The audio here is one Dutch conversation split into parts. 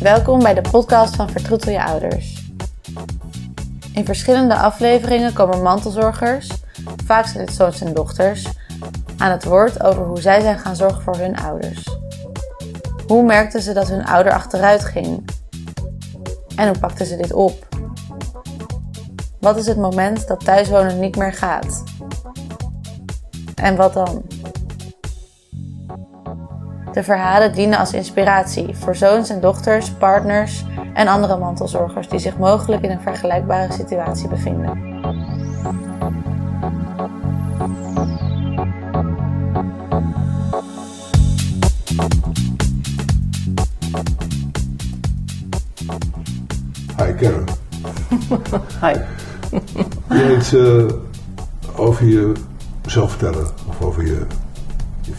Welkom bij de podcast van Vertroetel je ouders. In verschillende afleveringen komen mantelzorgers, vaak zijn het zoons en dochters, aan het woord over hoe zij zijn gaan zorgen voor hun ouders. Hoe merkten ze dat hun ouder achteruit ging? En hoe pakten ze dit op? Wat is het moment dat thuiswonen niet meer gaat? En wat dan? De verhalen dienen als inspiratie voor zoons en dochters, partners en andere mantelzorgers die zich mogelijk in een vergelijkbare situatie bevinden. Hi Karen. Hi. Wil je iets uh, over jezelf vertellen? Of over je, je,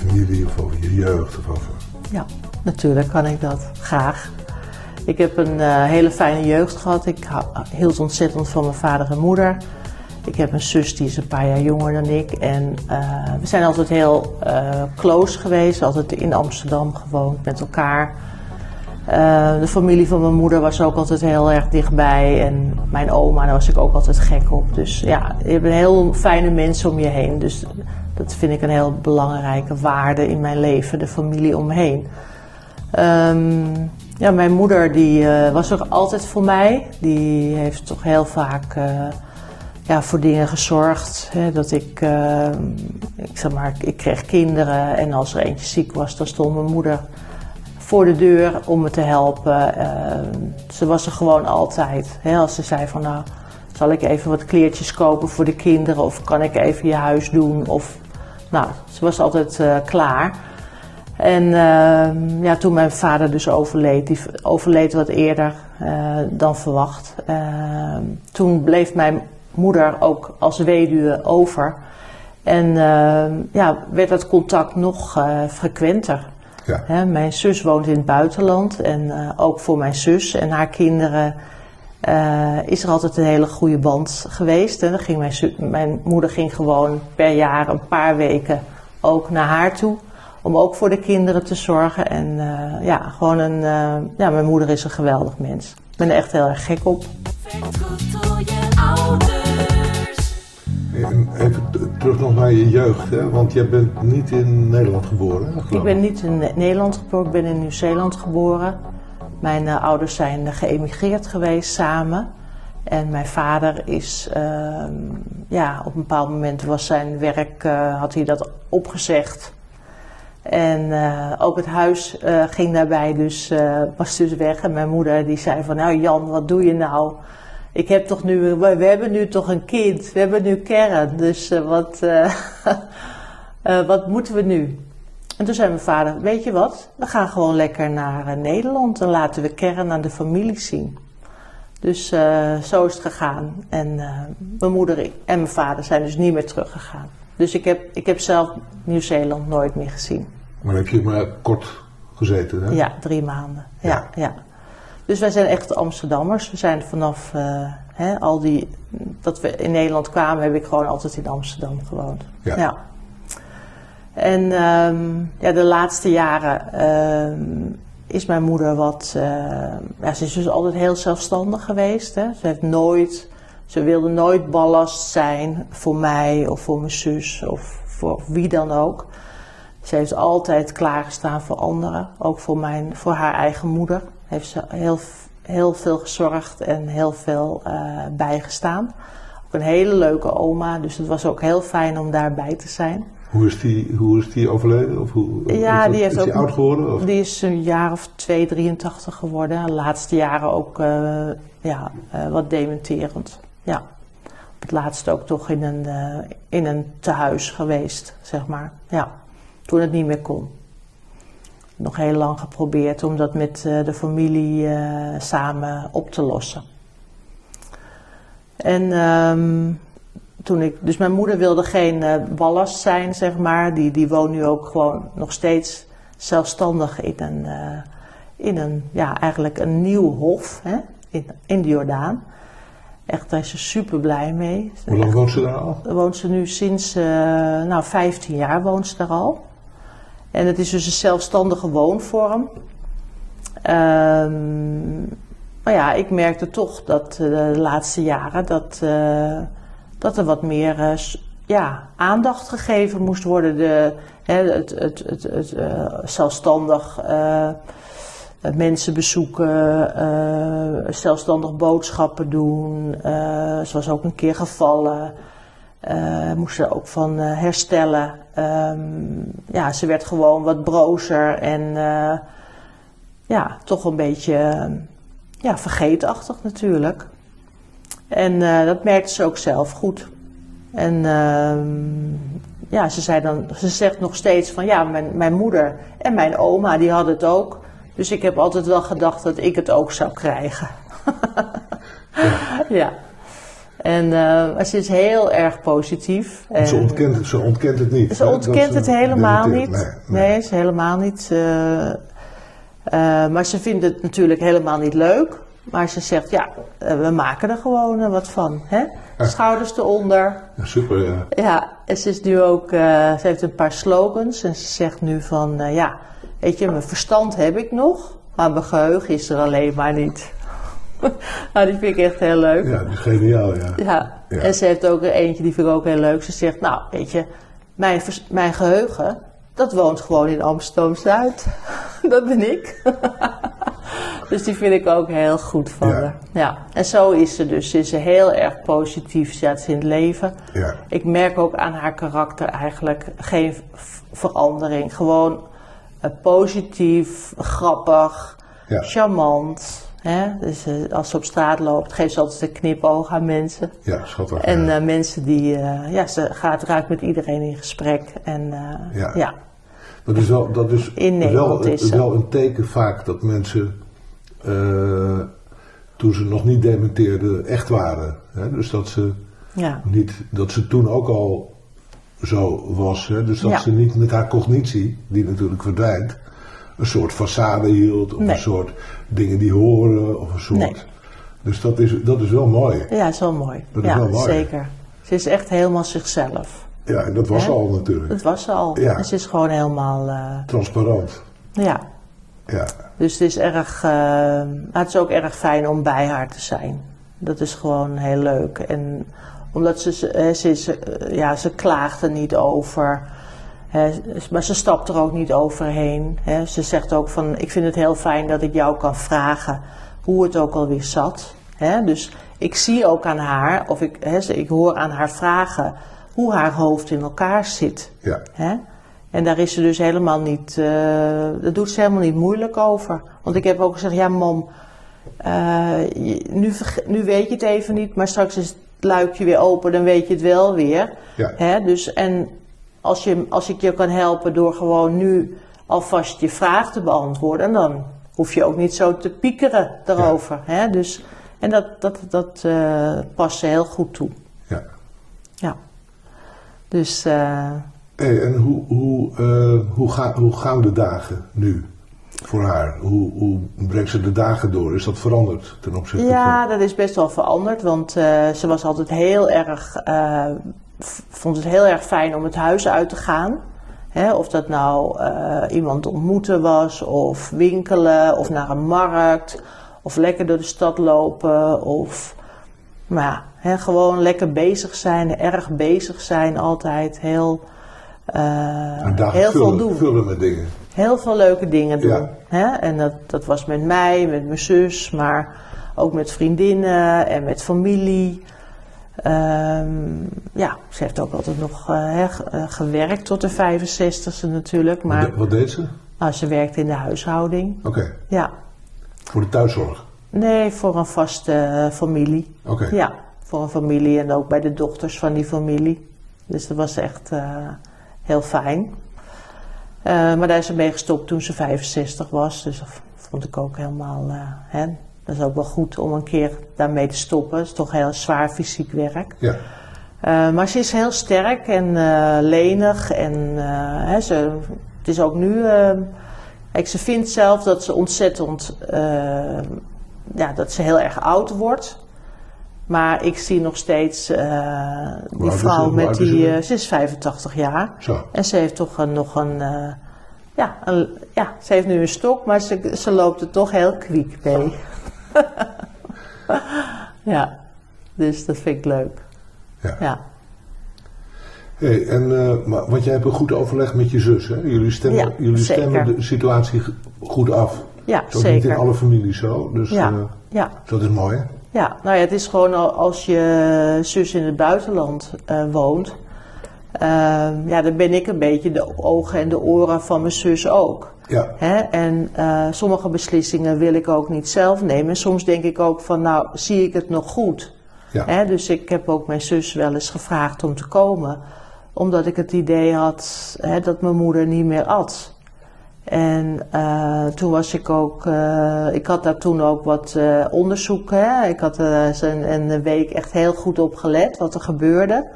familie, of over je jeugd? Of over... Ja, natuurlijk kan ik dat. Graag. Ik heb een uh, hele fijne jeugd gehad. Ik hield ontzettend van mijn vader en moeder. Ik heb een zus die is een paar jaar jonger dan ik. En uh, we zijn altijd heel close geweest. Altijd in Amsterdam gewoond met elkaar. Uh, de familie van mijn moeder was ook altijd heel erg dichtbij. En mijn oma, daar was ik ook altijd gek op. Dus ja, je hebt een heel fijne mensen om je heen. Dus dat vind ik een heel belangrijke waarde in mijn leven, de familie omheen. Um, ja, mijn moeder die uh, was er altijd voor mij. Die heeft toch heel vaak uh, ja, voor dingen gezorgd. Hè, dat ik, ik zeg maar, ik kreeg kinderen en als er eentje ziek was, dan stond mijn moeder voor de deur om me te helpen. Uh, ze was er gewoon altijd. Hè, als ze zei van nou, zal ik even wat kleertjes kopen voor de kinderen of kan ik even je huis doen? Of, nou, ze was altijd uh, klaar. En uh, ja, toen mijn vader dus overleed, die overleed wat eerder dan verwacht. Toen bleef mijn moeder ook als weduwe over. En ja, werd het contact nog frequenter. Ja. Hè, mijn zus woont in het buitenland en uh, ook voor mijn zus en haar kinderen uh, is er altijd een hele goede band geweest. En dan ging mijn, mijn, moeder ging gewoon per jaar een paar weken ook naar haar toe. Om ook voor de kinderen te zorgen. En uh, ja, gewoon een. ja, mijn moeder is een geweldig mens. Ik ben er echt heel erg gek op. Even terug nog naar je jeugd, hè? want je bent niet in Nederland geboren. Hè, ik ben niet in Nederland geboren, ik ben in Nieuw-Zeeland geboren. Mijn uh, ouders zijn geëmigreerd geweest samen. En mijn vader is, uh, ja, op een bepaald moment was zijn werk, uh, had hij dat opgezegd. En ook het huis ging daarbij, dus was dus weg. En mijn moeder die zei van, nou Jan, wat doe je nou? Ik heb toch nu, we, hebben nu toch een kind, we hebben nu kern, dus uh, wat, uh, uh, wat moeten we nu? En toen zei mijn vader, weet je wat, we gaan gewoon lekker naar Nederland en laten we kern aan de familie zien. Dus zo is het gegaan. En mijn moeder en mijn vader zijn dus niet meer teruggegaan. Dus ik heb, ik heb zelf Nieuw-Zeeland nooit meer gezien. Maar heb je maar kort gezeten, hè? Ja, drie maanden. ja. ja. ja. Dus wij zijn echt Amsterdammers. We zijn vanaf uh, hè, al die. dat we in Nederland kwamen, heb ik gewoon altijd in Amsterdam gewoond. Ja. ja. En um, ja, de laatste jaren um, is mijn moeder wat. Uh, ja, ze is dus altijd heel zelfstandig geweest. Hè. Ze heeft nooit. Ze wilde nooit ballast zijn voor mij of voor mijn zus of voor wie dan ook. Ze heeft altijd klaargestaan voor anderen, ook voor, mijn, voor haar eigen moeder heeft ze heel, heel veel gezorgd en heel veel uh, bijgestaan. Ook een hele leuke oma, dus het was ook heel fijn om daarbij te zijn. Hoe is die, hoe is die overleden? Of hoe, ja, is die, heeft is die oud geworden? Of? Die is een jaar of 2, 83 geworden. De laatste jaren ook uh, ja, uh, wat dementerend. Ja. Op het laatst ook toch in een, in een tehuis geweest, zeg maar. Ja. Toen het niet meer kon nog heel lang geprobeerd om dat met uh, de familie uh, samen op te lossen. En um, toen ik, dus mijn moeder wilde geen uh, ballast zijn, zeg maar. Die, die woont nu ook gewoon nog steeds zelfstandig in een, in een ja, eigenlijk een nieuw hof hè, in, in de Jordaan. Echt, daar is ze super blij mee. Hoe lang woont ze daar al? Woont ze nu sinds, nou 15 jaar woont ze daar al. En het is dus een zelfstandige woonvorm. Ehm, maar ja, ik merkte toch dat eh, de laatste jaren dat, eh, dat er wat meer eh, ja, aandacht gegeven moest worden. De, hè, het het, het, het zelfstandig mensen bezoeken, zelfstandig boodschappen doen. ze was ook een keer gevallen. Eh moest er ook van eh, herstellen. Ehm, ja, ze werd gewoon wat brozer en eh, ja, toch een beetje ja, vergeetachtig natuurlijk. En dat merkte ze ook zelf goed. En ehm, ja, ze, zei dan, ze zegt nog steeds van ja, mijn, mijn moeder en mijn oma die hadden het ook. Dus ik heb altijd wel gedacht dat ik het ook zou krijgen. ja. En uh, ze is heel erg positief. En ze, ontkent, ze ontkent het niet. Ze ontkent het helemaal niet. Nee, nee. nee, ze helemaal niet. Uh, uh, maar ze vindt het natuurlijk helemaal niet leuk. Maar ze zegt, ja, eh, we maken er gewoon wat van. Hè? Ja. Schouders eronder. Ja, super, ja. Ja, en ze is nu ook, ze heeft een paar slogans. En ze zegt nu van, ja, weet je, mijn verstand heb ik nog. Maar mijn geheugen is er alleen maar niet. nou, die vind ik echt heel leuk. Ja, die is geniaal, ja. ja. ja. En ze heeft ook er eentje, die vind ik ook heel leuk. Ze zegt, nou, weet je, mijn, mijn geheugen, dat woont gewoon in Amsterdam-Zuid. dat ben ik. dus die vind ik ook heel goed van ja. haar. Ja. En zo is ze dus. Ze is heel erg positief, zet ze in het leven. Ja. Ik merk ook aan haar karakter eigenlijk geen verandering. Gewoon uh, positief, grappig, ja. charmant. Hè? Dus uh, als ze op straat loopt, geeft ze altijd een knipoog aan mensen. Ja, schattig. En ja. uh, mensen die, uh, ja, ze gaat raakt met iedereen in gesprek. En ja. ja. Dat is wel, dat is in wel, is wel een teken vaak dat mensen, toen ze nog niet dementeerden, echt waren. Hè? Dus dat ze, ja. niet, dat ze toen ook al zo was. Hè? Dus dat ze niet met haar cognitie, die natuurlijk verdwijnt, een soort façade hield. Of Nee. een soort dingen die horen. Of een soort. Nee. Dus dat is, dat is wel mooi. Ja, is wel mooi. Dat is ja, wel mooi. zeker. Ze is echt helemaal zichzelf. Ja, en dat was al natuurlijk. Dat was al. Ja. En ze is gewoon helemaal, eh, Transparant. ja. Ja. Dus het is erg, eh, het is ook erg fijn om bij haar te zijn. Dat is gewoon heel leuk. En omdat ze, ze, ze, is, eh, ja, ze klaagt er niet over. Maar ze stapt er ook niet overheen. Ze zegt ook van, ik vind het heel fijn dat ik jou kan vragen hoe het ook alweer zat. Dus ik zie ook aan haar, of ik, ik hoor aan haar vragen hoe haar hoofd in elkaar zit. Ja. En daar is ze dus helemaal niet, eh daar doet ze helemaal niet moeilijk over. Want ik heb ook gezegd, ja mam, eh, nu, nu weet je het even niet, maar straks is het luikje weer open, dan weet je het wel weer. Ja. Dus, en als, je, als ik je kan helpen door gewoon nu alvast je vraag te beantwoorden, dan hoef je ook niet zo te piekeren daarover. Hè? Dus, en dat, dat, dat eh, past ze heel goed toe. ja. Ja. Dus eh, Hey, en hoe, hoe, eh, hoe, ga, hoe gaan de dagen nu voor haar? Hoe, hoe brengt ze de dagen door? Is dat veranderd ten opzichte Ja, dat is best wel veranderd, want ze was altijd heel erg, vond het heel erg fijn om het huis uit te gaan. Of dat nou eh, iemand ontmoeten was, of winkelen, of naar een markt, of lekker door de stad lopen, of maar ja, gewoon lekker bezig zijn, erg bezig zijn, altijd heel, dagen heel veel doen vullen met dingen. heel veel leuke dingen doen. Ja. En dat, dat was met mij, met mijn zus, maar ook met vriendinnen en met familie. Ehm, ja, ze heeft ook altijd nog eh, eh, gewerkt tot de 65ste natuurlijk. Wat, Maar de- wat deed ze? nou, ze werkte in de huishouding. Oké, Ja. voor de thuiszorg. Nee, voor een vaste eh, familie. Oké. Ja, voor een familie en ook bij de dochters van die familie. Dus dat was echt heel fijn. Maar daar is ze mee gestopt toen ze 65 was. Dus dat vond ik ook helemaal. hè, dat is ook wel goed om een keer daarmee te stoppen. Het is toch heel zwaar fysiek werk. Ja, Eh, maar ze is heel sterk en eh, lenig. En eh, hè, ze, het is ook nu. eh, kijk, ze vindt zelf dat ze ontzettend. eh, ja, dat ze heel erg oud wordt. Maar ik zie nog steeds die ze? vrouw met die. ze? is 85 jaar. zo. En ze heeft toch een, nog een, Ja, een- ja, ze heeft nu een stok, maar ze, ze loopt er toch heel kwiek mee. ja, dus dat vind ik leuk. Ja. Ja, Hey, en, eh, maar, want jij hebt een goed overleg met je zus, hè? Jullie stemmen, Ja, jullie zeker. stemmen de situatie goed af. ja Dat is niet in alle families zo, dus Ja, eh, ja, dat is mooi, hè? ja, nou ja, het is gewoon al- als je zus in het buitenland eh, woont, ja, dan ben ik een beetje de ogen en de oren van mijn zus ook. Ja, Hè? En eh, sommige beslissingen wil ik ook niet zelf nemen. En soms denk ik ook van, nou, zie ik het nog goed? ja, Hè? Dus ik heb ook mijn zus wel eens gevraagd om te komen. Omdat ik het idee had hè, dat mijn moeder niet meer at. En eh, toen was ik ook, eh, ik had daar toen ook wat eh, onderzoek. Hè? Ik had er een, een week echt heel goed op gelet wat er gebeurde.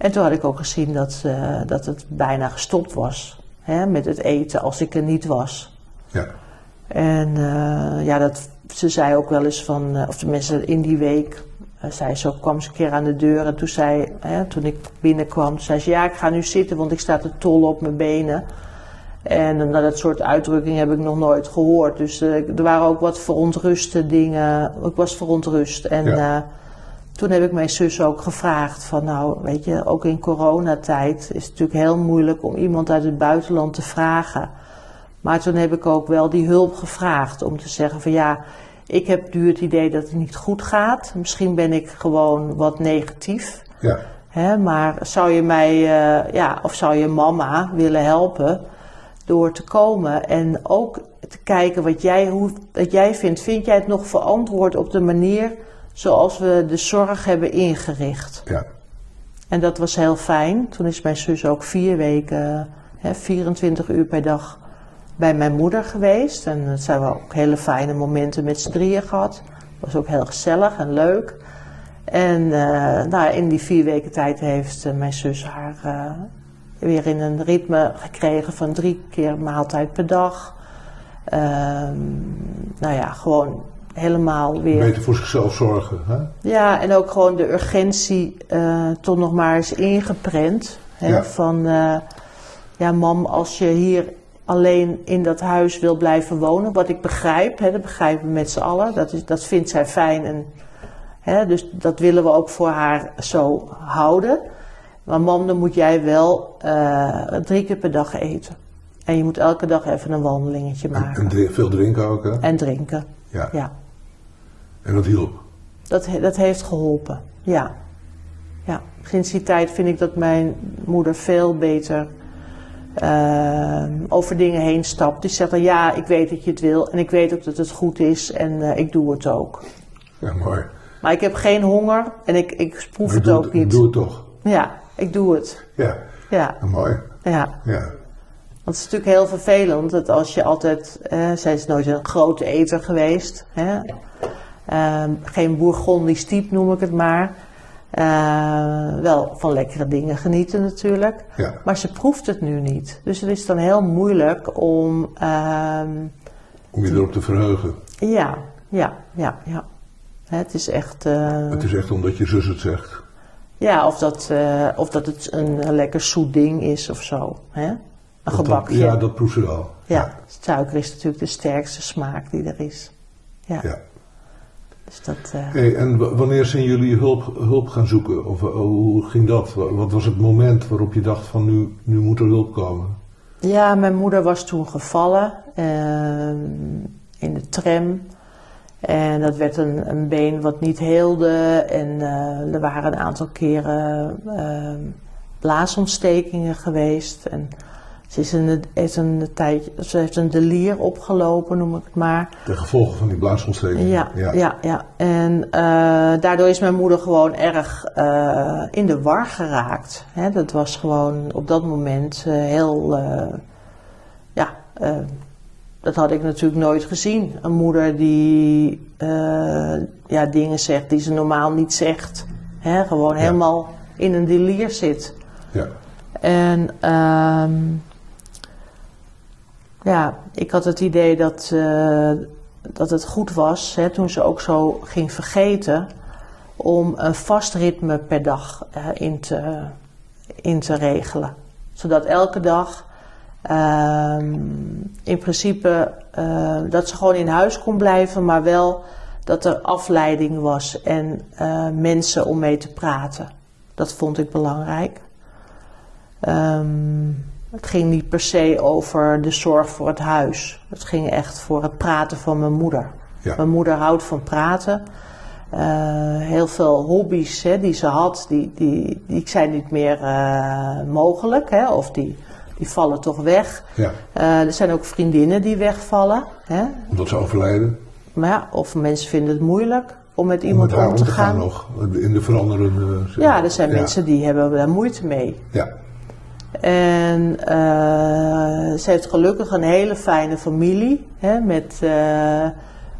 En toen had ik ook gezien dat, eh, dat het bijna gestopt was hè, met het eten als ik er niet was. ja, En eh, ja, dat, ze zei ook wel eens van, eh, of tenminste in die week, zei ze kwam ze een keer aan de deur en toen zei, hè, toen ik binnenkwam, zei ze, ja, ik ga nu zitten, want ik sta te tollen op mijn benen. En nou, dat soort uitdrukkingen heb ik nog nooit gehoord. Dus er waren ook wat verontruste dingen. Ik was verontrust. En Ja. Toen heb ik mijn zus ook gevraagd van nou, weet je, ook in coronatijd is het natuurlijk heel moeilijk om iemand uit het buitenland te vragen. Maar toen heb ik ook wel die hulp gevraagd om te zeggen van ja, ik heb nu het idee dat het niet goed gaat. Misschien ben ik gewoon wat negatief. ja, Hè, maar zou je mij, eh, ja, of zou je mama willen helpen door te komen en ook te kijken wat jij, hoe, wat jij vindt. Vind jij het nog verantwoord op de manier zoals we de zorg hebben ingericht? ja, En dat was heel fijn. Toen is mijn zus ook vier weken, hè, 24 uur per dag bij mijn moeder geweest. En dat zijn we ook hele fijne momenten met z'n drieën gehad. Was ook heel gezellig en leuk. En eh, nou, in die vier weken tijd heeft eh, mijn zus haar eh, weer in een ritme gekregen van drie keer maaltijd per dag. Ehm, nou ja, gewoon helemaal weer. beter voor zichzelf zorgen, hè? Ja, en ook gewoon de urgentie eh toch nog maar eens ingeprent. Hè, Ja. Van, eh, ja mam, als je hier alleen in dat huis wil blijven wonen, wat ik begrijp, hè, dat begrijpen we met z'n allen, dat, is, dat vindt zij fijn. En, hè, dus dat willen we ook voor haar zo houden. Maar mam, dan moet jij wel eh, drie keer per dag eten. En je moet elke dag even een wandelingetje En, maken. en dri- veel drinken ook, hè? En drinken, Ja, ja. En dat hielp. Dat, dat heeft geholpen, ja. ja. Sinds die tijd vind ik dat mijn moeder veel beter eh, over dingen heen stapt. Die zegt dan ja, ik weet dat je het wil en ik weet ook dat het goed is en eh, ik doe het ook. Ja, mooi. Maar ik heb geen honger en ik, ik proef het ook niet. Doe het toch. Ja, ik doe het. Ja, Ja, ja, mooi. ja. Ja, Want het is natuurlijk heel vervelend dat als je altijd, eh, zij is nooit een grote eter geweest, hè? Ehm, geen bourgondisch type noem ik het maar. Eh, wel van lekkere dingen genieten natuurlijk, ja, maar ze proeft het nu niet. Dus het is dan heel moeilijk om, ehm, om je erop te verheugen. ja, ja, ja, ja. Het is echt, eh, Het is echt omdat je zus het zegt. ja, of dat, eh, of dat het een, lekker zoet ding is of zo. Hè? Een Dat- dat- gebakje. ja, dat proeft ze wel. Ja, suiker is natuurlijk de sterkste smaak die er is. Ja, ja. Dus dat... eh, Hey, en wanneer zijn jullie hulp, hulp gaan zoeken? Of eh, hoe ging dat? Wa- Wat was het moment waarop je dacht van nu, nu moet er hulp komen? Ja, mijn moeder was toen gevallen ehm, in de tram. En dat werd een, een been wat niet heelde. En eh, er waren een aantal keren ehm, blaasontstekingen geweest. En ze, is een, heeft een tijdje, ze heeft een delier opgelopen, noem ik het maar. De gevolgen van die blaasontsteking? Ja, ja. ja, En eh, daardoor is mijn moeder gewoon erg eh, in de war geraakt. Hè, dat was gewoon op dat moment eh, heel. ja, dat had ik natuurlijk nooit gezien. Een moeder die ja, dingen zegt die ze normaal niet zegt. Hè, gewoon Ja. helemaal in een delier zit. Ja, En ehm, ja, ik had het idee dat, eh, dat het goed was, hè, toen ze ook zo ging vergeten, om een vast ritme per dag eh, in, te, in te regelen. Zodat elke dag Ehm, in principe eh, dat ze gewoon in huis kon blijven, maar wel dat er afleiding was en mensen om mee te praten. Dat vond ik belangrijk. Ehm, het ging niet per se over de zorg voor het huis. Het ging echt voor het praten van mijn moeder. Ja. Mijn moeder houdt van praten. Eh, heel veel hobby's hè, die ze had, die, die, die zijn niet meer eh, mogelijk. Hè, of die, die vallen toch weg. Ja, Eh, er zijn ook vriendinnen die wegvallen. Hè. omdat ze overlijden. Maar ja, of mensen vinden het moeilijk om met Om iemand met haar om te gaan. nog. In de veranderende... Ja, er zijn Ja. mensen die hebben daar moeite mee. Ja, En eh, ze heeft gelukkig een hele fijne familie. Hè, met eh,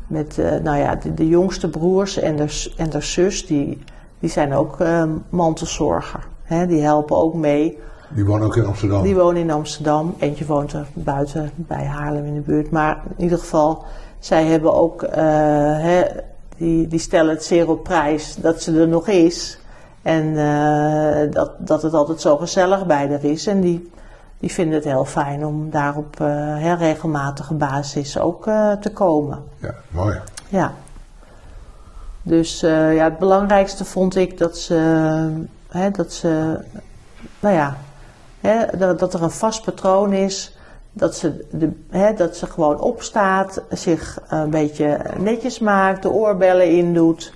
met eh, nou ja, de, de jongste broers en de, en de zus. Die, die zijn ook mantelzorger. Hè, die helpen ook mee. die wonen ook in Amsterdam. Die wonen in Amsterdam. Eentje woont er buiten bij Haarlem in de buurt. Maar in ieder geval, zij hebben ook, hè, die, die stellen het zeer op prijs dat ze er nog is. En eh, dat, dat het altijd zo gezellig bij haar is. En die, die vinden het heel fijn om daar op eh, hè, regelmatige basis ook eh, te komen. Ja, mooi. Ja. Dus ja, het belangrijkste vond ik dat ze, hè, dat ze, nou ja, hè, dat, dat er een vast patroon is. Dat ze, de, hè, dat ze gewoon opstaat, zich een beetje netjes maakt, de oorbellen indoet.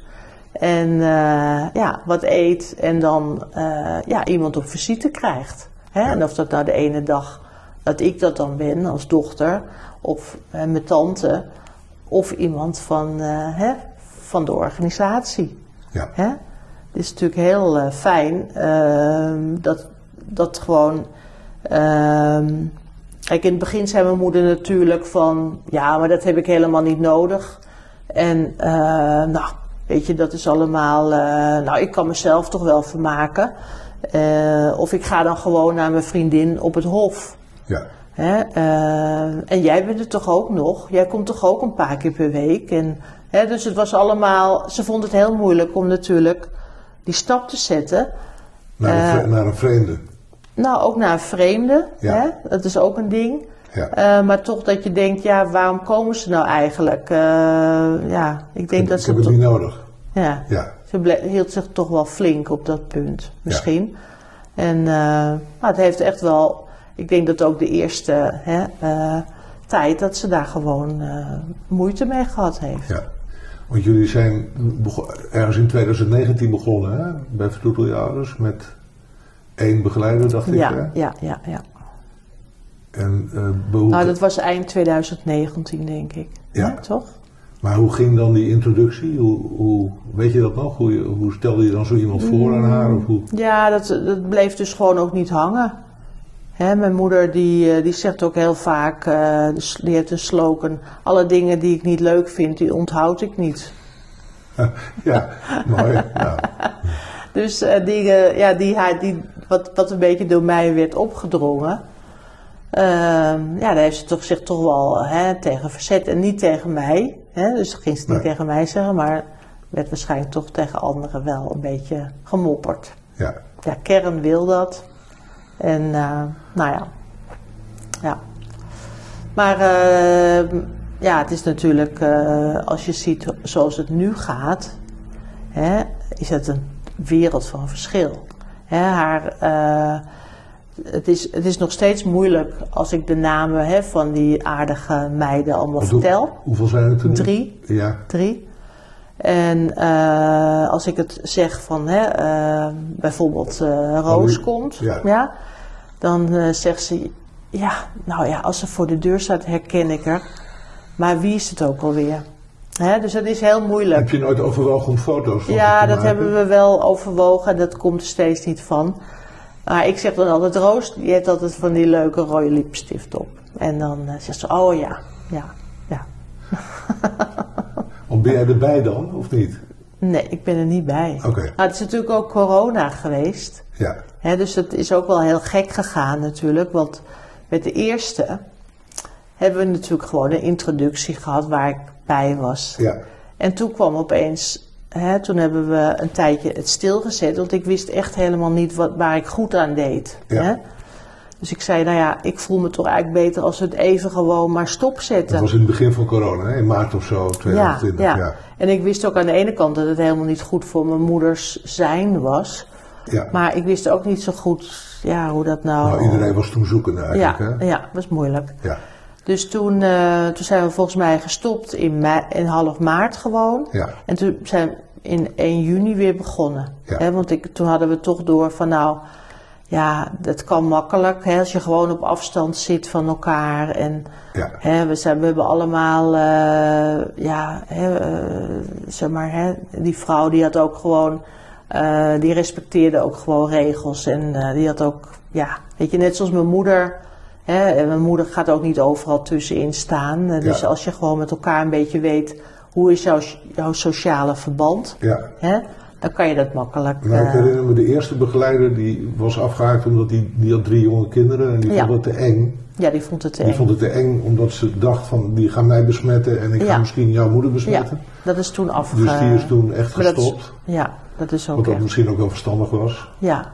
En eh, ja, wat eet en dan eh, ja, iemand op visite krijgt. Hè? En of dat nou de ene dag dat ik dat dan ben als dochter, of eh, mijn tante, of iemand van, hè, van de organisatie. Ja, Hè? Het is natuurlijk heel fijn ehm, dat, dat gewoon. ehm, kijk, in het begin zei mijn moeder natuurlijk van ja, maar dat heb ik helemaal niet nodig. En nou, weet je, dat is allemaal. eh, nou, ik kan mezelf toch wel vermaken. Eh, of ik ga dan gewoon naar mijn vriendin op het hof. ja. Hè? eh, en jij bent er toch ook nog? Jij komt toch ook een paar keer per week? En, hè, dus het was allemaal. Ze vond het heel moeilijk om natuurlijk die stap te zetten. Naar, een, naar een vreemde. Nou, ook naar een vreemde. Ja. Hè? Dat is ook een ding. Ja. Eh, maar toch dat je denkt, ja, waarom komen ze nou eigenlijk? Eh, ja, ik denk ik dat ik ze heb het niet nodig. ja, Ja, ze hield zich toch wel flink op dat punt, misschien. En eh, maar het heeft echt wel, ik denk dat ook de eerste hè, tijd dat ze daar gewoon moeite mee gehad heeft. ja. Want jullie zijn ergens in 2019 begonnen, hè? Bij ouders, met één begeleider, dacht ik. Hè? ja, ja, ja. En eh, Nou, dat was eind 2019, denk ik. Ja. Ja, toch? Maar hoe ging dan die introductie? Hoe, hoe, weet je dat nog? Hoe, hoe stelde je dan zo iemand voor aan haar? Of hoe? Ja, dat, dat bleef dus gewoon ook niet hangen. Hè, mijn moeder die, eh, die zegt ook heel vaak, eh, dus die heeft een slogan, alle dingen die ik niet leuk vind, die onthoud ik niet. Ja, mooi. Ja. Dus eh, dingen, ja, die, die, wat, wat een beetje door mij werd opgedrongen, ja, daar heeft ze toch, zich toch wel hè, tegen verzet en niet tegen mij. Hè, dus ging ze niet Nee. tegen mij zeggen, maar werd waarschijnlijk toch tegen anderen wel een beetje gemopperd. ja. ja, kern wil dat. En eh, nou ja. ja. Maar eh, ja, het is natuurlijk, eh, als je ziet zoals het nu gaat, hè, is het een wereld van verschil. Hè, haar, eh, het, is, het is nog steeds moeilijk als ik de namen hè, van die aardige meiden allemaal hoe- vertel. hoeveel zijn het er nu? Drie. Ja, Drie. En eh, als ik het zeg van hè, eh, bijvoorbeeld eh, Roos komt, ja. ja. dan zegt ze, ja, nou ja, als ze voor de deur staat herken ik haar. Maar wie is het ook alweer? Hè, dus het is heel moeilijk. heb je nooit overwogen om foto's van Ja, te dat maken? hebben we wel overwogen. Dat komt er steeds niet van. Maar ik zeg dan altijd, Roos, die heeft altijd van die leuke rode lipstift op. En dan eh, zegt ze, oh ja, ja, ja. Of ben jij erbij dan, of niet? Nee, ik ben er niet bij. Oké. Nou, het is natuurlijk ook corona geweest. Ja, Hè, dus het is ook wel heel gek gegaan natuurlijk. Want met de eerste hebben we natuurlijk gewoon een introductie gehad waar ik bij was. ja, En toen kwam opeens, hè, toen hebben we een tijdje het stilgezet. Want ik wist echt helemaal niet wat, waar ik goed aan deed. Ja. Hè? Dus ik zei, nou ja, ik voel me toch eigenlijk beter als we het even gewoon maar stopzetten. Dat was in het begin van corona, hè? in maart of zo, 2020. ja, Ja, ja. En ik wist ook aan de ene kant dat het helemaal niet goed voor mijn moeders zijn was. ja. Maar ik wist ook niet zo goed ja, hoe dat nou... Nou, iedereen was toen zoekende eigenlijk. ja, Hè? ja, was moeilijk. Ja, Dus toen, eh, toen zijn we volgens mij gestopt in, mei, in half maart gewoon. ja, En toen zijn in 1 juni weer begonnen. Ja. Hè, want ik, toen hadden we toch door van nou, ja, dat kan makkelijk. Hè, als je gewoon op afstand zit van elkaar. En ja. hè, we, zijn, we hebben allemaal, eh, ja, hè, eh, zeg maar, hè, die vrouw die had ook gewoon, eh, die respecteerde ook gewoon regels. En die had ook, ja, weet je, net zoals mijn moeder. Hè, en mijn moeder gaat ook niet overal tussenin staan. Dus Ja. als je gewoon met elkaar een beetje weet hoe is jouw, jouw sociale verband, ja. hè, dan kan je dat makkelijk. Nou, ik eh, herinner me, de eerste begeleider die was afgehaakt omdat die, die had drie jonge kinderen en die Ja. vond het te eng. ja, die vond het te Die eng. vond het te eng omdat ze dacht van die gaan mij besmetten en ik ga Ja. misschien jouw moeder Ja, besmetten. dat is toen afge... Dus die is toen echt maar dat is- gestopt. ja, dat is ook Wat dat echt. misschien ook wel verstandig was. Ja,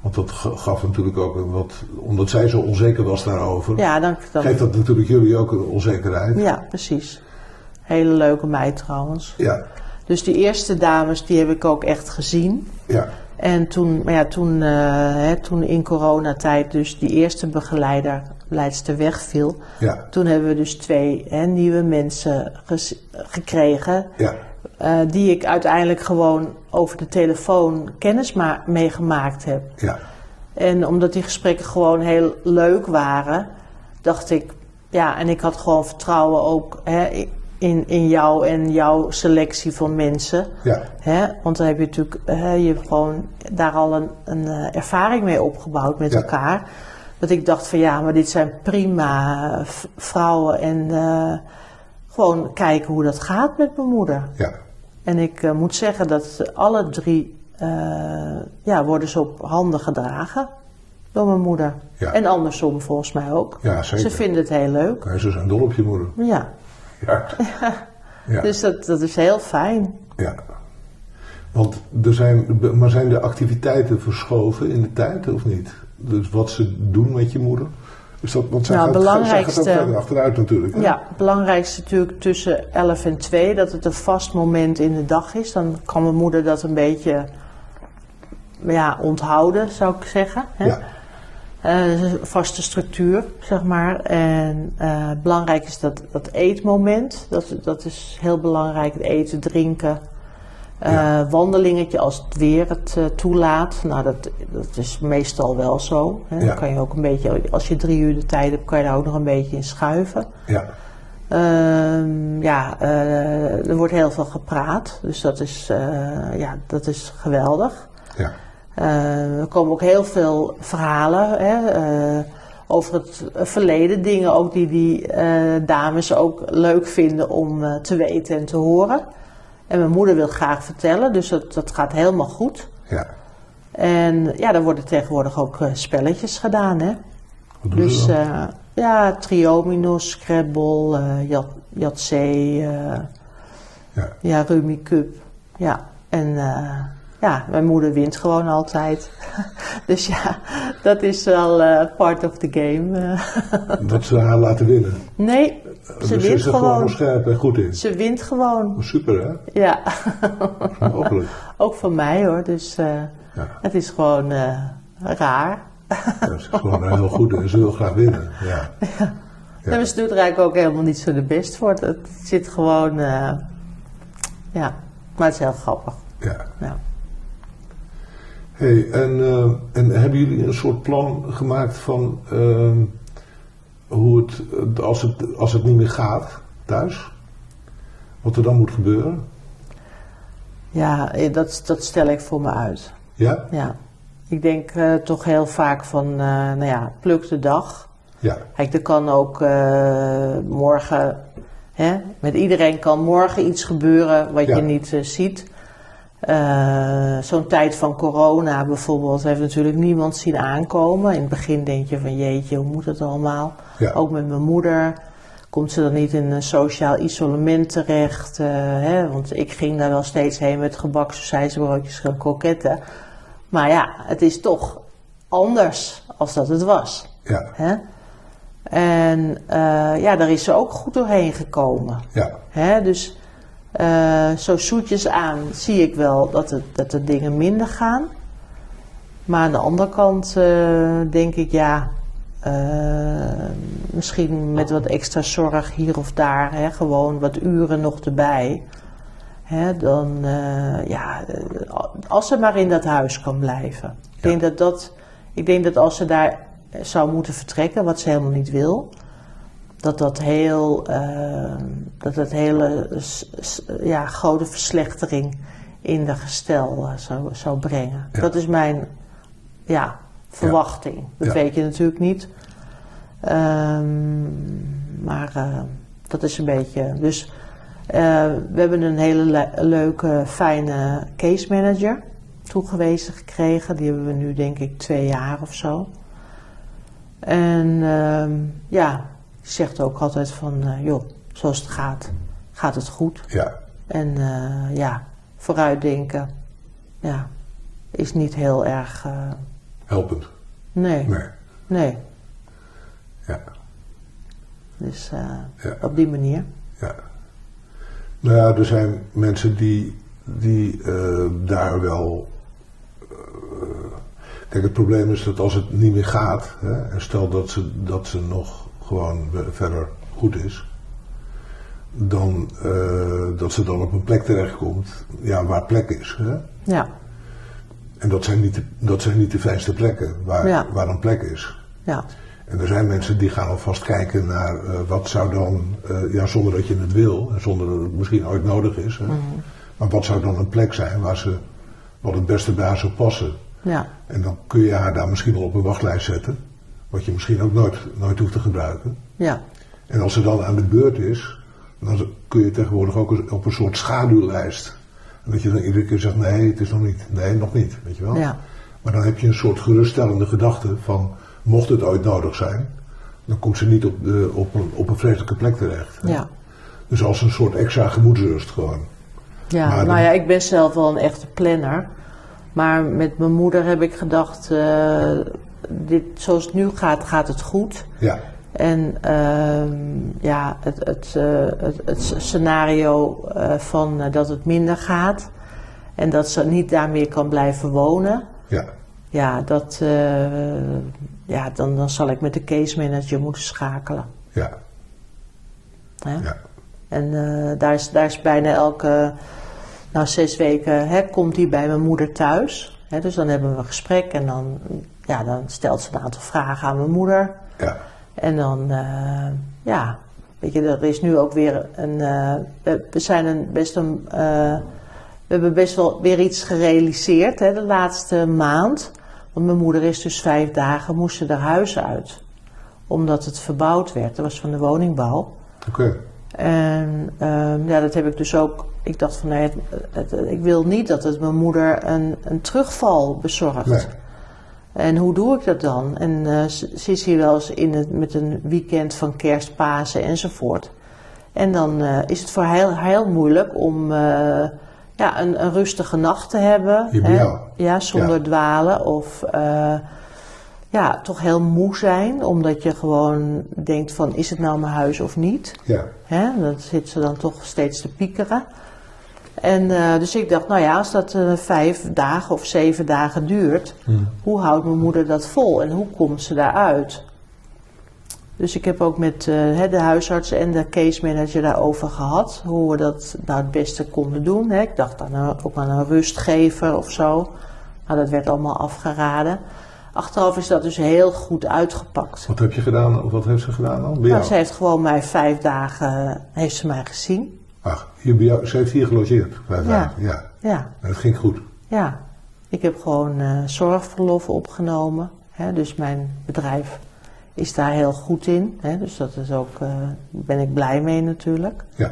Want dat gaf natuurlijk ook wat, omdat zij zo onzeker was daarover, ja, dan, dan, geeft dat natuurlijk jullie ook een onzekerheid. ja, precies. Hele leuke meid trouwens. Ja, Dus die eerste dames, die heb ik ook echt gezien. ja, En toen, maar ja, toen, eh, hè, toen in coronatijd dus die eerste begeleider leidster wegviel. ja, Toen hebben we dus twee hè, nieuwe mensen gekregen. ja, eh, die ik uiteindelijk gewoon over de telefoon kennis ma- meegemaakt heb. ja, En omdat die gesprekken gewoon heel leuk waren, dacht ik, ja, en ik had gewoon vertrouwen ook hè, in, in jou en jouw selectie van mensen. ja, Hè? Want dan heb je natuurlijk hè, je hebt gewoon daar al een, een eh, ervaring mee opgebouwd met Ja. elkaar. Dat ik dacht van ja, maar dit zijn prima eh, vrouwen en eh, gewoon kijken hoe dat gaat met mijn moeder. ja, En ik moet zeggen dat alle drie ja, worden ze op handen gedragen door mijn moeder. Ja. En andersom volgens mij ook. ja, Ze zeker. vinden het heel leuk. Ja, ze zijn dol op je moeder. Ja, Ja, ja, dus dat, dat is heel fijn. ja. Want er zijn, maar zijn de activiteiten verschoven in de tijd of niet? Dus wat ze doen met je moeder? Is dat, want zij Nou, gaat, belangrijkste- zij gaat ook achteruit natuurlijk. hè? Ja, het belangrijkste natuurlijk tussen 11 en 2, dat het een vast moment in de dag is. Dan kan mijn moeder dat een beetje ja, onthouden, zou ik zeggen. Hè? Ja, Een vaste structuur, zeg maar. En eh, belangrijk is dat, dat eetmoment. Dat, dat is heel belangrijk. Het eten, drinken. Eh, Ja. Wandelingetje als het weer het toelaat. Nou, dat, dat is meestal wel zo. Hè. Ja. Dan kan je ook een beetje, als je drie uur de tijd hebt, kan je daar ook nog een beetje in schuiven. ja, Ehm, ja, er wordt heel veel gepraat. Dus dat is, ja, dat is geweldig. ja, er komen ook heel veel verhalen hè, eh, over het verleden. Dingen ook die die eh, dames ook leuk vinden om eh, te weten en te horen. En mijn moeder wil graag vertellen, dus dat, dat gaat helemaal goed. ja. En ja, er worden tegenwoordig ook eh, spelletjes gedaan. Hè? Wat Dus eh, ja, Triominos, Scrabble, eh Jat, eh, ja. ja, Rummy Cup. Ja, en eh, ja, mijn moeder wint gewoon altijd. dus ja, dat is wel eh, part of the game. eh. Dat ze haar laten winnen. nee, ze dus ze wint is er gewoon scherp en goed in. Ze wint gewoon. Super hè? Ja, Mogelijk. ook van mij hoor. Dus eh, Ja. het is gewoon eh, raar. Ja, ze is gewoon heel goed en ze wil graag winnen. Ja. Ja. En ze doet er eigenlijk ook helemaal niet zo de best voor. Het zit gewoon, eh, ja, maar het is heel grappig. ja. Hey, en, eh, en hebben jullie een soort plan gemaakt van ehm, hoe het, als het, als het niet meer gaat thuis, wat er dan moet gebeuren? Ja, eh, dat, dat stel ik voor me uit. Ja? Ja. Ik denk eh, toch heel vaak van, nou ja, pluk de dag. Ja, Kijk, er kan ook morgen, hè, met iedereen kan morgen iets gebeuren wat Ja. je niet ziet. Eh, Zo'n tijd van corona bijvoorbeeld heeft natuurlijk niemand zien aankomen. In het begin denk je van jeetje, hoe moet het allemaal? ja, Ook met mijn moeder. Komt ze dan niet in een sociaal isolement terecht? eh, hè? Want ik ging daar wel steeds heen met gebak, broodjes en kroketten. Maar ja, het is toch anders als dat het was. Ja, Hè? En eh, ja, daar is ze ook goed doorheen gekomen. ja, Hè? Dus eh, zo zoetjes aan zie ik wel dat, het, dat de dingen minder gaan. Maar aan de andere kant eh, denk ik, ja, eh, misschien met wat extra zorg hier of daar, hè, gewoon wat uren nog erbij. Hè, dan, ja, als ze maar in dat huis kan blijven. Ik, denk dat dat, ik denk dat als ze daar zou moeten vertrekken, wat ze helemaal niet wil, dat dat heel, eh, dat dat hele ja, grote verslechtering in de gestel eh, zou, zou brengen. Ja. Dat is mijn ja, verwachting. Dat Ja. weet je natuurlijk niet. Ehm, maar eh, dat is een beetje. Dus we hebben een hele le- leuke, fijne case manager toegewezen gekregen. Die hebben we nu, denk ik, twee jaar of zo. En ehm, ja, zegt ook altijd van, eh, joh, zoals het gaat, gaat het goed. ja, En eh, ja, vooruitdenken, ja, is niet heel erg, eh, helpend. nee, Nee, nee. ja, Dus Ja. op die manier. ja. Nou ja, er zijn mensen die, die daar wel. kijk, het probleem is dat als het niet meer gaat, hè, en stel dat ze, dat ze nog gewoon verder goed is, dan eh, dat ze dan op een plek terechtkomt, ja, waar plek is. Hè? Ja, En dat zijn niet de, dat zijn niet de fijnste plekken waar, Ja. waar een plek is. ja, En er zijn mensen die gaan alvast kijken naar eh, wat zou dan, eh, ja, zonder dat je het wil en zonder dat het misschien ooit nodig is. Hè, Maar wat zou dan een plek zijn waar ze, wat het beste bij haar zou passen? ja, En dan kun je haar daar misschien wel op een wachtlijst zetten, wat je misschien ook nooit, nooit hoeft te gebruiken. ja, En als ze dan aan de beurt is, dan kun je tegenwoordig ook op een soort schaduwlijst. En dat je dan iedere keer zegt, nee, het is nog niet, nee, nog niet, weet je wel. ja, Maar dan heb je een soort geruststellende gedachte van, mocht het ooit nodig zijn, dan komt ze niet op, de, op, een, op een vreselijke plek terecht. hè. ja. Dus als een soort extra gemoedsrust gewoon. Ja, Maar nou dan- ja, ik ben zelf wel een echte planner. Maar met mijn moeder heb ik gedacht, eh, dit, zoals het nu gaat, gaat het goed. Ja, En ehm, ja, het, het, eh, het, het scenario eh, van eh, dat het minder gaat en dat ze niet daar meer kan blijven wonen. ja, Ja, dat, ja dan, dan zal ik met de case manager moeten schakelen. ja, Hè? ja, En daar, is, daar is bijna elke, nou zes weken, hè, komt die bij mijn moeder thuis. Hè, dus dan hebben we een gesprek en dan, ja, dan stelt ze een aantal vragen aan mijn moeder. ja, En dan, eh, ja, weet je, er is nu ook weer een, eh, we, we zijn een best een, eh, we hebben best wel weer iets gerealiseerd hè, de laatste maand. Want mijn moeder is dus vijf dagen, moest ze er huis uit. Omdat het verbouwd werd, dat was van de woningbouw. oké. En ehm, ja, dat heb ik dus ook. Ik dacht van nee, het, het- ik wil niet dat het mijn moeder een, een terugval bezorgt. Nee. En hoe doe ik dat dan? En ze, is hier wel eens in het, met een weekend van kerst, Pasen enzovoort. En dan eh, is het voor haar heel, heel moeilijk om eh, ja, een, een rustige nacht te hebben. Hè? Ja, zonder Ja. dwalen of eh, ja, toch heel moe zijn. Omdat je gewoon denkt van is het nou mijn huis of niet? Ja, Hè, dan zit ze dan toch steeds te piekeren. En eh, dus ik dacht, nou ja, als dat eh, vijf dagen of zeven dagen duurt, hoe houdt mijn moeder dat vol en hoe komt ze daaruit? Dus ik heb ook met eh, de huisarts en de case manager daarover gehad, hoe we dat nou het beste konden doen. Hè. Ik dacht dan ook aan een rustgever of zo, maar dat werd allemaal afgeraden. Achteraf is dat dus heel goed uitgepakt. wat heb je gedaan, of wat heeft ze gedaan dan? Nou, ze heeft gewoon mij vijf dagen, heeft ze mij gezien. Ach, hier bij jou, ze heeft hier gelogeerd, vijf Ja. dagen. Ja, Ja, en dat ging goed. ja. Ik heb gewoon eh, zorgverlof opgenomen. Hè, dus mijn bedrijf is daar heel goed in. Hè, dus dat is ook, eh ben ik blij mee natuurlijk. Ja,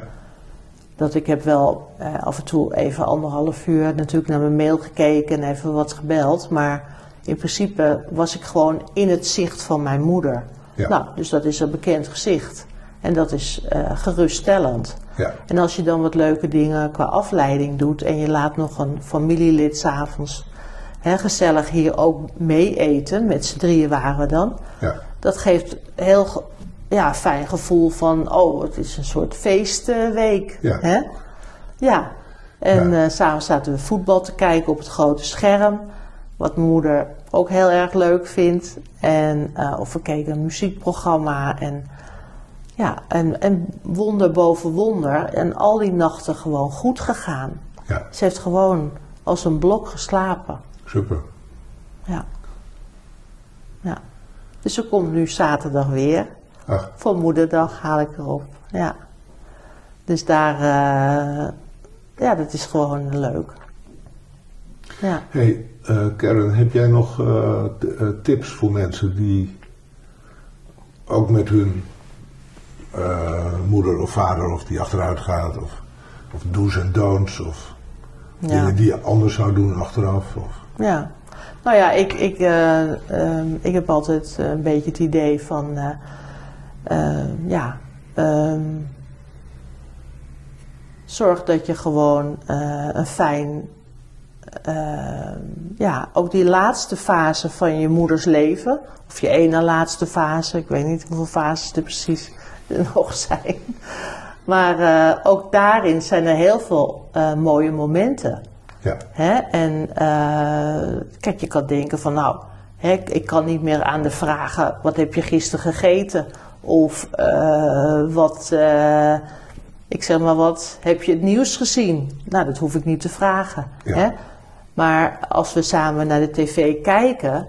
Dat ik heb wel eh, af en toe even anderhalf uur natuurlijk naar mijn mail gekeken en even wat gebeld. Maar in principe was ik gewoon in het zicht van mijn moeder. Ja. Nou, dus dat is een bekend gezicht. En dat is eh, geruststellend. ja, En als je dan wat leuke dingen qua afleiding doet en je laat nog een familielid s'avonds hè, gezellig hier ook mee eten, met z'n drieën waren we dan, ja, dat geeft heel ge- ja, fijn gevoel van, oh, het is een soort feestweek. Ja. Hè? ja. En Ja. eh, s'avonds zaten we voetbal te kijken op het grote scherm. Wat mijn moeder ook heel erg leuk vindt. En, eh, of we keken een muziekprogramma. En, ja, en, en wonder boven wonder. En al die nachten gewoon goed gegaan. Ja, Ze heeft gewoon als een blok geslapen. super. Ja. ja. Dus ze komt nu zaterdag weer. Ach, Voor moederdag haal ik erop. Ja. Dus daar, eh, ja, dat is gewoon leuk. Ja. hey, eh, Karen, heb jij nog eh, tips voor mensen die ook met hun eh, moeder of vader of die achteruit gaat of, of do's en don'ts of Ja. dingen die je anders zou doen achteraf? Of, Ja. Nou ja, ik, ik, eh, ehm, ik heb altijd een beetje het idee van, eh, ehm, ja, ehm, zorg dat je gewoon een fijn, ja, ook die laatste fase van je moeders leven, of je ene laatste fase, ik weet niet hoeveel fases er precies nog zijn. Maar eh, ook daarin zijn er heel veel eh, mooie momenten. ja, Hè? En eh, kijk, je kan denken van nou, hè, ik- kan niet meer aan de vragen wat heb je gisteren gegeten? Of wat, ik zeg maar wat, heb je het nieuws gezien? Nou, dat hoef ik niet te vragen. Ja. Hè? Maar als we samen naar de tv kijken,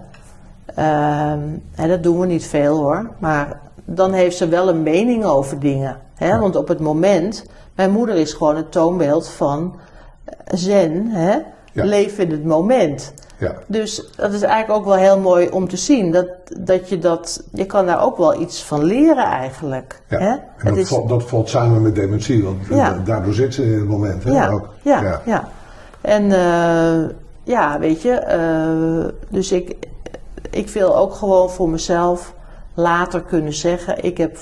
ehm, en dat doen we niet veel hoor, maar dan heeft ze wel een mening over dingen. Hè? Want op het moment, mijn moeder is gewoon het toonbeeld van zen, hè? Ja. leef in het moment. ja, Dus dat is eigenlijk ook wel heel mooi om te zien. Dat, dat je dat, je kan daar ook wel iets van leren eigenlijk. ja. Hè? En dat, is- valt, dat valt samen met dementie, want eh, Ja. daardoor zit ze in het moment. Hè, ja, ook. ja, ja, En eh, ja, weet je, eh, dus ik, ik wil ook gewoon voor mezelf later kunnen zeggen: ik heb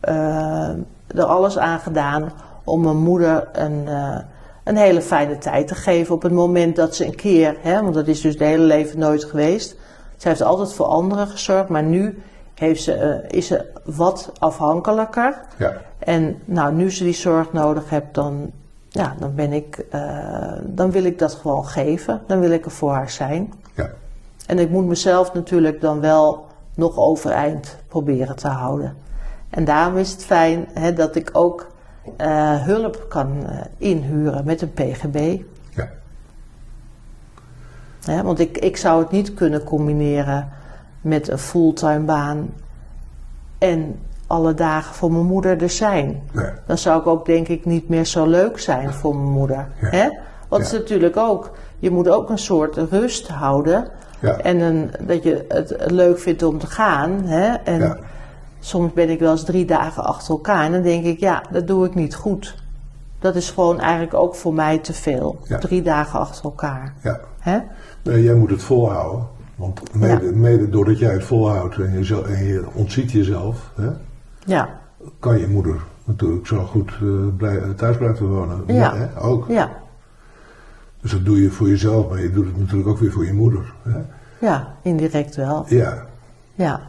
eh, er alles aan gedaan om mijn moeder een, eh, een hele fijne tijd te geven. Op het moment dat ze een keer, hè, want dat is dus de hele leven nooit geweest. Ze heeft altijd voor anderen gezorgd, maar nu heeft ze, eh, is ze wat afhankelijker. ja, En nou, nu ze die zorg nodig heeft, dan, ja, dan, ben ik, dan wil ik dat gewoon geven. Dan wil ik er voor haar zijn. ja, En ik moet mezelf natuurlijk dan wel nog overeind proberen te houden. En daarom is het fijn hè, dat ik ook eh, hulp kan eh, inhuren met een PGB. ja, Hè, want ik, ik zou het niet kunnen combineren met een fulltime baan en alle dagen voor mijn moeder er zijn. nee, Dan zou ik ook denk ik niet meer zo leuk zijn voor mijn moeder. Ja. Hè? Want Ja. is natuurlijk ook, je moet ook een soort rust houden. Ja, En een, dat je het leuk vindt om te gaan. Hè? En ja, soms ben ik wel eens drie dagen achter elkaar. En dan denk ik, ja, dat doe ik niet goed. Dat is gewoon eigenlijk ook voor mij te veel. Ja. Drie dagen achter elkaar. ja. Hè? Nee, jij moet het volhouden. Want mede, mede doordat jij het volhoudt en je, zo- en je ontziet jezelf, hè, Ja, kan je moeder natuurlijk zo goed eh, blij- thuis blijven wonen. Ja. hè, ook. ja, Dus dat doe je voor jezelf, maar je doet het natuurlijk ook weer voor je moeder. Hè? ja, indirect wel. Ja, Ja,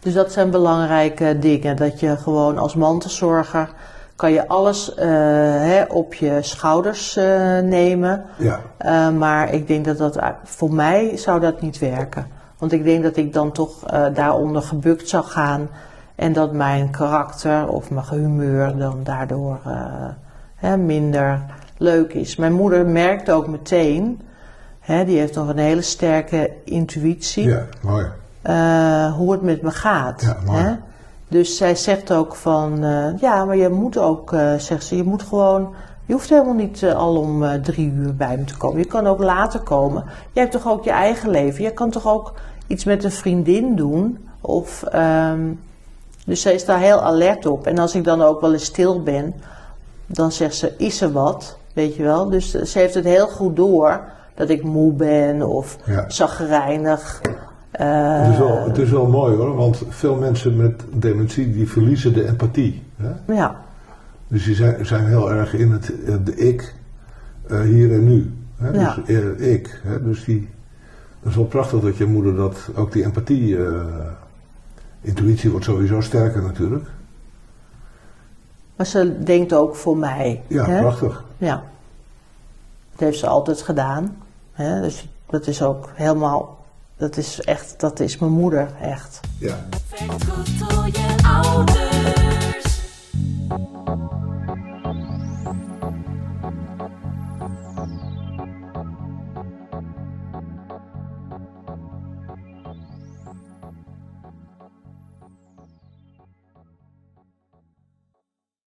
dus dat zijn belangrijke dingen. Dat je gewoon als mantelzorger kan je alles eh, hè, op je schouders eh, nemen. ja, Eh, maar ik denk dat dat voor mij zou dat niet werken. Want ik denk dat ik dan toch daaronder gebukt zou gaan. En dat mijn karakter of mijn humeur dan daardoor hè, minder leuk is. Mijn moeder merkt ook meteen, hè, die heeft nog een hele sterke intuïtie ja, mooi. eh, hoe het met me gaat. Ja, mooi. hè? Dus zij zegt ook van, eh, ja, maar je moet ook, eh, zegt ze, je moet gewoon, je hoeft helemaal niet al om drie uur bij me te komen. Je kan ook later komen. Jij hebt toch ook je eigen leven. Je kan toch ook iets met een vriendin doen. Of, ehm, dus zij is daar heel alert op. En als ik dan ook wel eens stil ben, dan zegt ze, is er wat? Weet je wel? Dus eh, ze heeft het heel goed door dat ik moe ben of Ja. zagrijnig. Eh, Het is, wel, het is wel mooi hoor, want veel mensen met dementie die verliezen de empathie. Hè? ja, Dus die zijn, zijn heel erg in het eh, de ik, eh, hier en nu. Hè? Ja. Dus eh, ik. Hè? Dus die, dat is wel prachtig dat je moeder dat, ook die empathie eh, intuïtie wordt sowieso sterker natuurlijk. Maar ze denkt ook voor mij. Ja, hè? prachtig. Ja. Dat heeft ze altijd gedaan. Hè? Dus dat is ook helemaal. Dat is echt, dat is mijn moeder, echt. Ja. Je ouders.